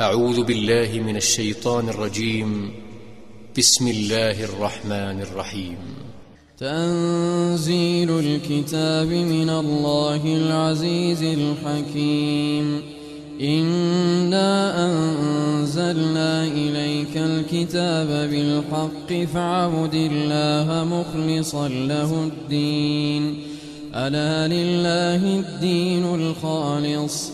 أعوذ بالله من الشيطان الرجيم. بسم الله الرحمن الرحيم. تنزيل الكتاب من الله العزيز الحكيم. إنا أنزلنا إليك الكتاب بالحق فاعبد الله مخلصا له الدين. ألا لله الدين الخالص.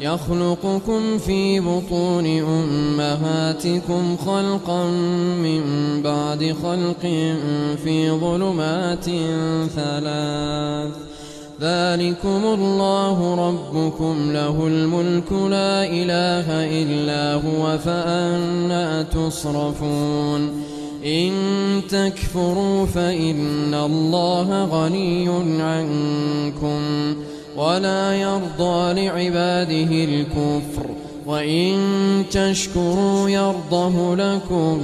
يخلقكم في بطون أمهاتكم خلقا من بعد خلق في ظلمات ثلاث. ذلكم الله ربكم له الملك لا إله إلا هو فأنا تصرفون. إن تكفروا فإن الله غني عنكم. ولا يرضى لعباده الكفر. وإن تشكروا يرضه لكم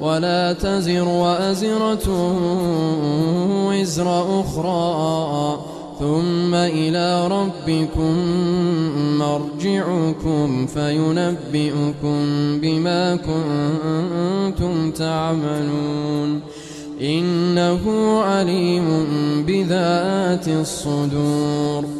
ولا تزر وأزرة وزر أخرى. ثم إلى ربكم مرجعكم فينبئكم بما كنتم تعملون. إنه عليم بذات الصدور.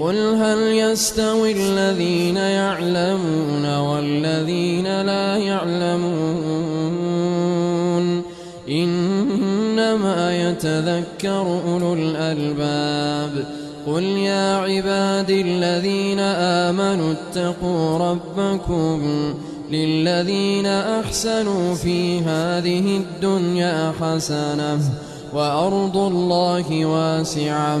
قل هل يستوي الذين يعلمون والذين لا يعلمون إنما يتذكر أولو الألباب قل يا عبادي الذين آمنوا اتقوا ربكم للذين أحسنوا في هذه الدنيا حسنة وأرض الله واسعة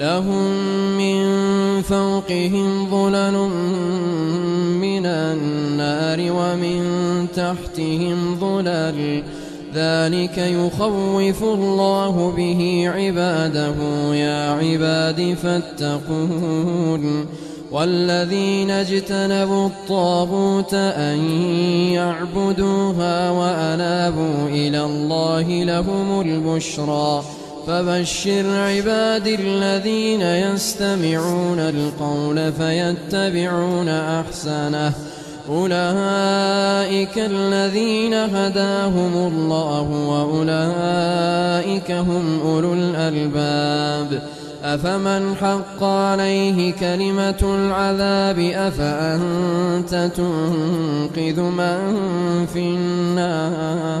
لهم من فوقهم ظلل من النار ومن تحتهم ظلل. ذلك يخوف الله به عباده. يا عباد فاتقون. والذين اجتنبوا الطاغوت أن يعبدوها وأنابوا إلى الله لهم البشرى. فبشر عباد الذين يستمعون القول فيتبعون أحسنه. أولئك الذين هداهم الله وأولئك هم أولو الألباب. أفمن حق عليه كلمة العذاب أفأنت تنقذ من في النار؟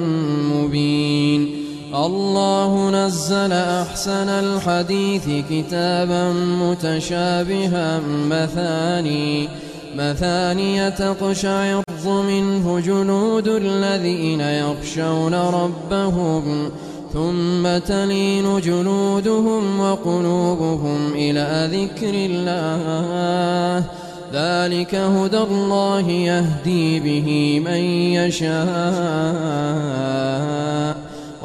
الله نزل أحسن الحديث كتابا متشابها مثاني مثانية تقشعر منه جنود الذين يخشون ربهم ثم تلين جلودهم وقلوبهم إلى ذكر الله. ذلك هدى الله يهدي به من يشاء.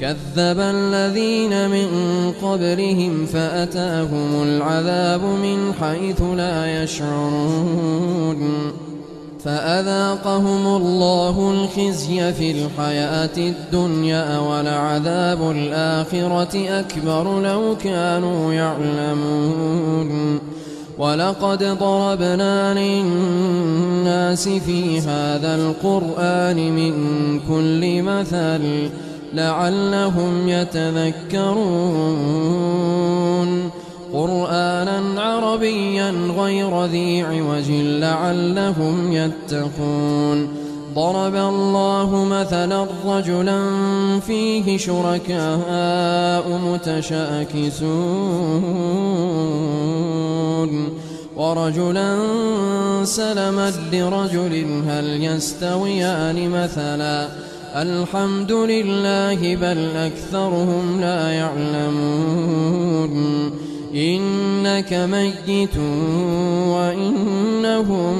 كذب الذين من قبلهم فأتاهم العذاب من حيث لا يشعرون فأذاقهم الله الخزي في الحياة الدنيا ولعذاب الآخرة أكبر لو كانوا يعلمون ولقد ضربنا للناس في هذا القرآن من كل مثل لعلهم يتذكرون. قرآنا عربيا غير ذي عوج لعلهم يتقون. ضرب الله مثلا رجلا فيه شركاء متشاكسون. ورجلا سلما لرجل هل يستويان مثلا. الحمد لله بل أكثرهم لا يعلمون. إنك ميت وإنهم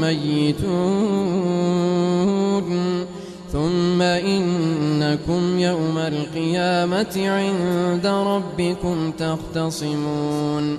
ميتون. ثم إنكم يوم القيامة عند ربكم تختصمون.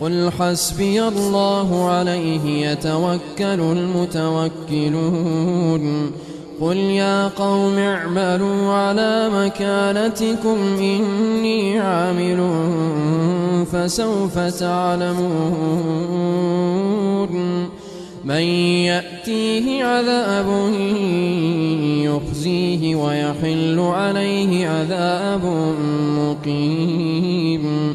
قل حسبي الله عليه يتوكل المتوكلون. قل يا قوم اعملوا على مكانتكم إني عامل فسوف تعلمون. من يأتيه عذاب يخزيه ويحل عليه عذاب مقيم.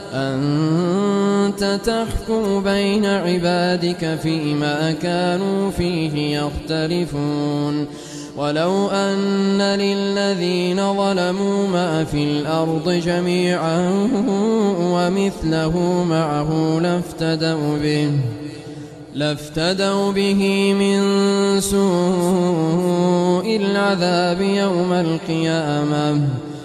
أنت تحكم بين عبادك فيما كانوا فيه يختلفون. ولو أن للذين ظلموا ما في الأرض جميعا ومثله معه لافتدوا به لافتدوا به من سوء العذاب يوم القيامة.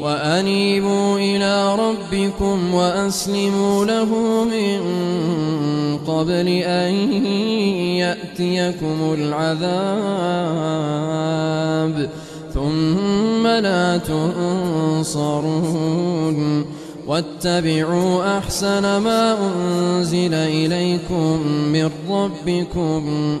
وأنيبوا إلى ربكم وأسلموا له من قبل أن يأتيكم العذاب ثم لا تنصرون واتبعوا أحسن ما أنزل إليكم من ربكم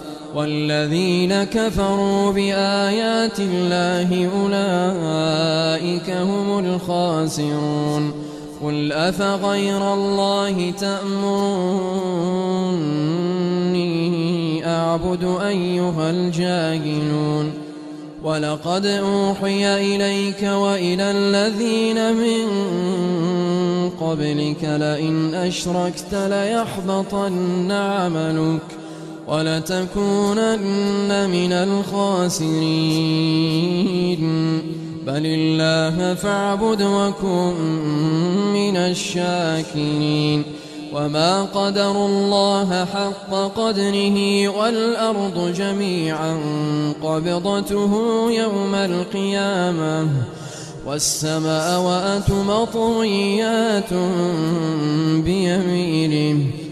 والذين كفروا بآيات الله أولئك هم الخاسرون قل أفغير الله تأمروني أعبد أيها الجاهلون ولقد أوحي إليك وإلى الذين من قبلك لئن أشركت ليحبطن عملك ولتكونن من الخاسرين. بل الله فاعبد وكن من الشاكرين. وما قدروا الله حق قدره والأرض جميعا قبضته يوم القيامة. والسماوات مطويات بيمينه.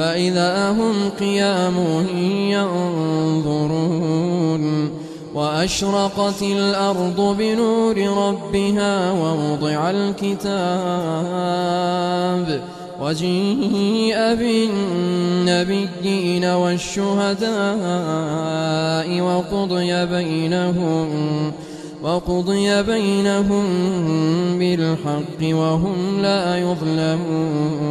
فإذا هم قيام ينظرون وأشرقت الأرض بنور ربها ووضع الكتاب وجيء بالنبيين والشهداء وقضي بينهم وقضي بينهم بالحق وهم لا يظلمون